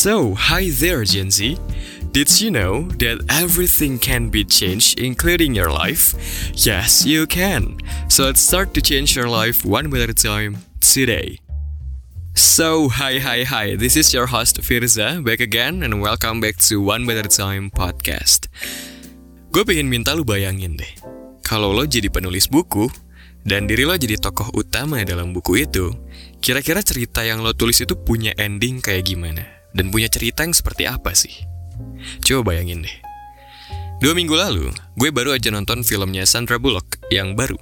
So, hi there, Gen Z. Did you know that everything can be changed, including your life? Yes, you can. So, let's start to change your life one a time today. So, hi, hi, hi. This is your host Firza, back again, and welcome back to One a Time podcast. Gue pengen minta lu bayangin deh, kalau lo jadi penulis buku, dan diri lo jadi tokoh utama dalam buku itu, kira-kira cerita yang lo tulis itu punya ending kayak gimana? Dan punya cerita yang seperti apa sih? Coba bayangin deh. Dua minggu lalu, gue baru aja nonton filmnya Sandra Bullock yang baru,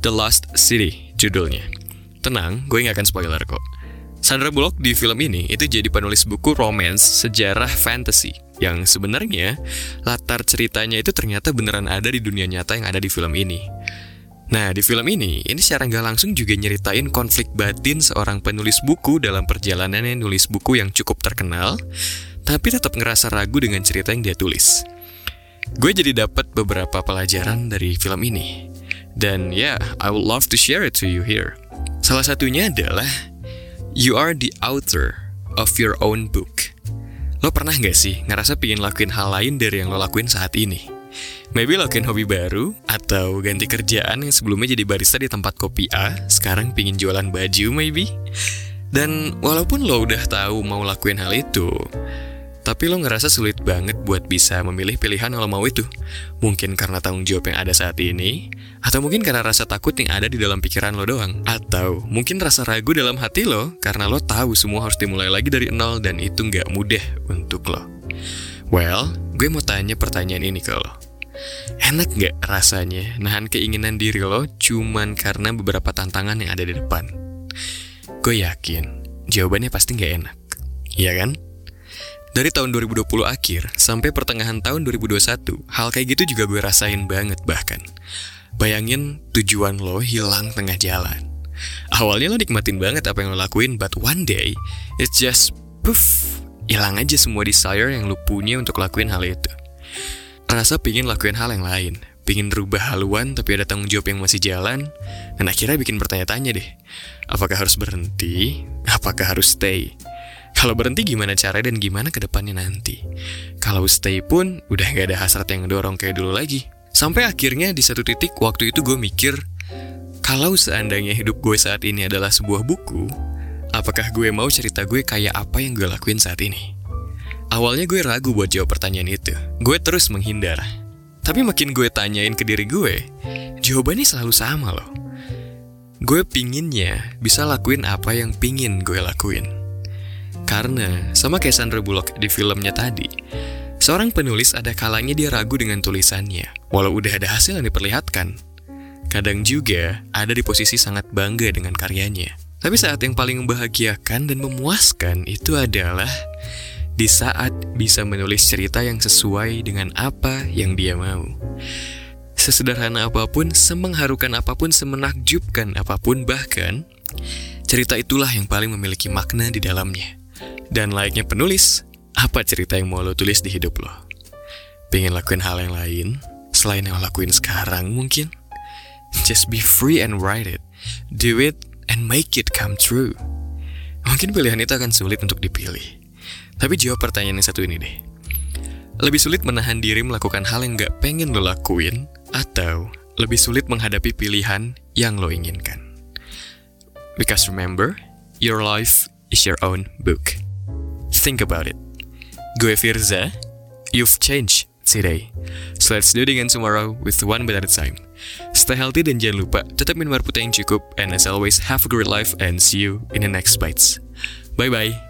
The Lost City judulnya. Tenang, gue nggak akan spoiler kok. Sandra Bullock di film ini itu jadi penulis buku romance sejarah fantasy yang sebenarnya latar ceritanya itu ternyata beneran ada di dunia nyata yang ada di film ini. Nah, di film ini, ini secara nggak langsung juga nyeritain konflik batin seorang penulis buku dalam perjalanannya nulis buku yang cukup terkenal, tapi tetap ngerasa ragu dengan cerita yang dia tulis. Gue jadi dapat beberapa pelajaran dari film ini. Dan ya, yeah, I would love to share it to you here. Salah satunya adalah, you are the author of your own book. Lo pernah nggak sih ngerasa pingin lakuin hal lain dari yang lo lakuin saat ini? Maybe lakuin hobi baru, atau ganti kerjaan yang sebelumnya jadi barista di tempat kopi A, sekarang pingin jualan baju maybe. Dan walaupun lo udah tahu mau lakuin hal itu, tapi lo ngerasa sulit banget buat bisa memilih pilihan yang lo mau itu. Mungkin karena tanggung jawab yang ada saat ini, atau mungkin karena rasa takut yang ada di dalam pikiran lo doang. Atau mungkin rasa ragu dalam hati lo, karena lo tahu semua harus dimulai lagi dari nol dan itu nggak mudah untuk lo. Well, gue mau tanya pertanyaan ini ke lo. Enak nggak rasanya nahan keinginan diri lo cuman karena beberapa tantangan yang ada di depan? Gue yakin jawabannya pasti nggak enak. Iya kan? Dari tahun 2020 akhir sampai pertengahan tahun 2021, hal kayak gitu juga gue rasain banget bahkan. Bayangin tujuan lo hilang tengah jalan. Awalnya lo nikmatin banget apa yang lo lakuin, but one day, it's just poof, hilang aja semua desire yang lu punya untuk lakuin hal itu. Rasa pingin lakuin hal yang lain, pingin rubah haluan tapi ada tanggung jawab yang masih jalan, dan akhirnya bikin bertanya-tanya deh, apakah harus berhenti, apakah harus stay? Kalau berhenti gimana cara dan gimana ke depannya nanti? Kalau stay pun udah gak ada hasrat yang dorong kayak dulu lagi. Sampai akhirnya di satu titik waktu itu gue mikir, kalau seandainya hidup gue saat ini adalah sebuah buku, apakah gue mau cerita gue kayak apa yang gue lakuin saat ini? Awalnya gue ragu buat jawab pertanyaan itu. Gue terus menghindar. Tapi makin gue tanyain ke diri gue, jawabannya selalu sama loh. Gue pinginnya bisa lakuin apa yang pingin gue lakuin. Karena, sama kayak Sandra Bullock di filmnya tadi, seorang penulis ada kalanya dia ragu dengan tulisannya, walau udah ada hasil yang diperlihatkan. Kadang juga ada di posisi sangat bangga dengan karyanya. Tapi saat yang paling membahagiakan dan memuaskan itu adalah di saat bisa menulis cerita yang sesuai dengan apa yang dia mau. Sesederhana apa pun, semengharukan apa pun, semenakjubkan apa pun, bahkan cerita itulah yang paling memiliki makna di dalamnya. Dan layaknya penulis, apa cerita yang mau lo tulis di hidup lo? Pengen lakuin hal yang lain, selain yang lo lakuin sekarang mungkin? Just be free and write it. Do it and make it come true. Mungkin pilihan itu akan sulit untuk dipilih. Tapi jawab pertanyaan yang satu ini deh. Lebih sulit menahan diri melakukan hal yang gak pengen lo lakuin, atau lebih sulit menghadapi pilihan yang lo inginkan. Because remember, your life is your own book. Think about it. Gue Firza, you've changed today. So let's do it again tomorrow with one a time. Stay healthy dan jangan lupa tetap minum air putih yang cukup. And as always, have a great life and see you in the next bites. Bye-bye.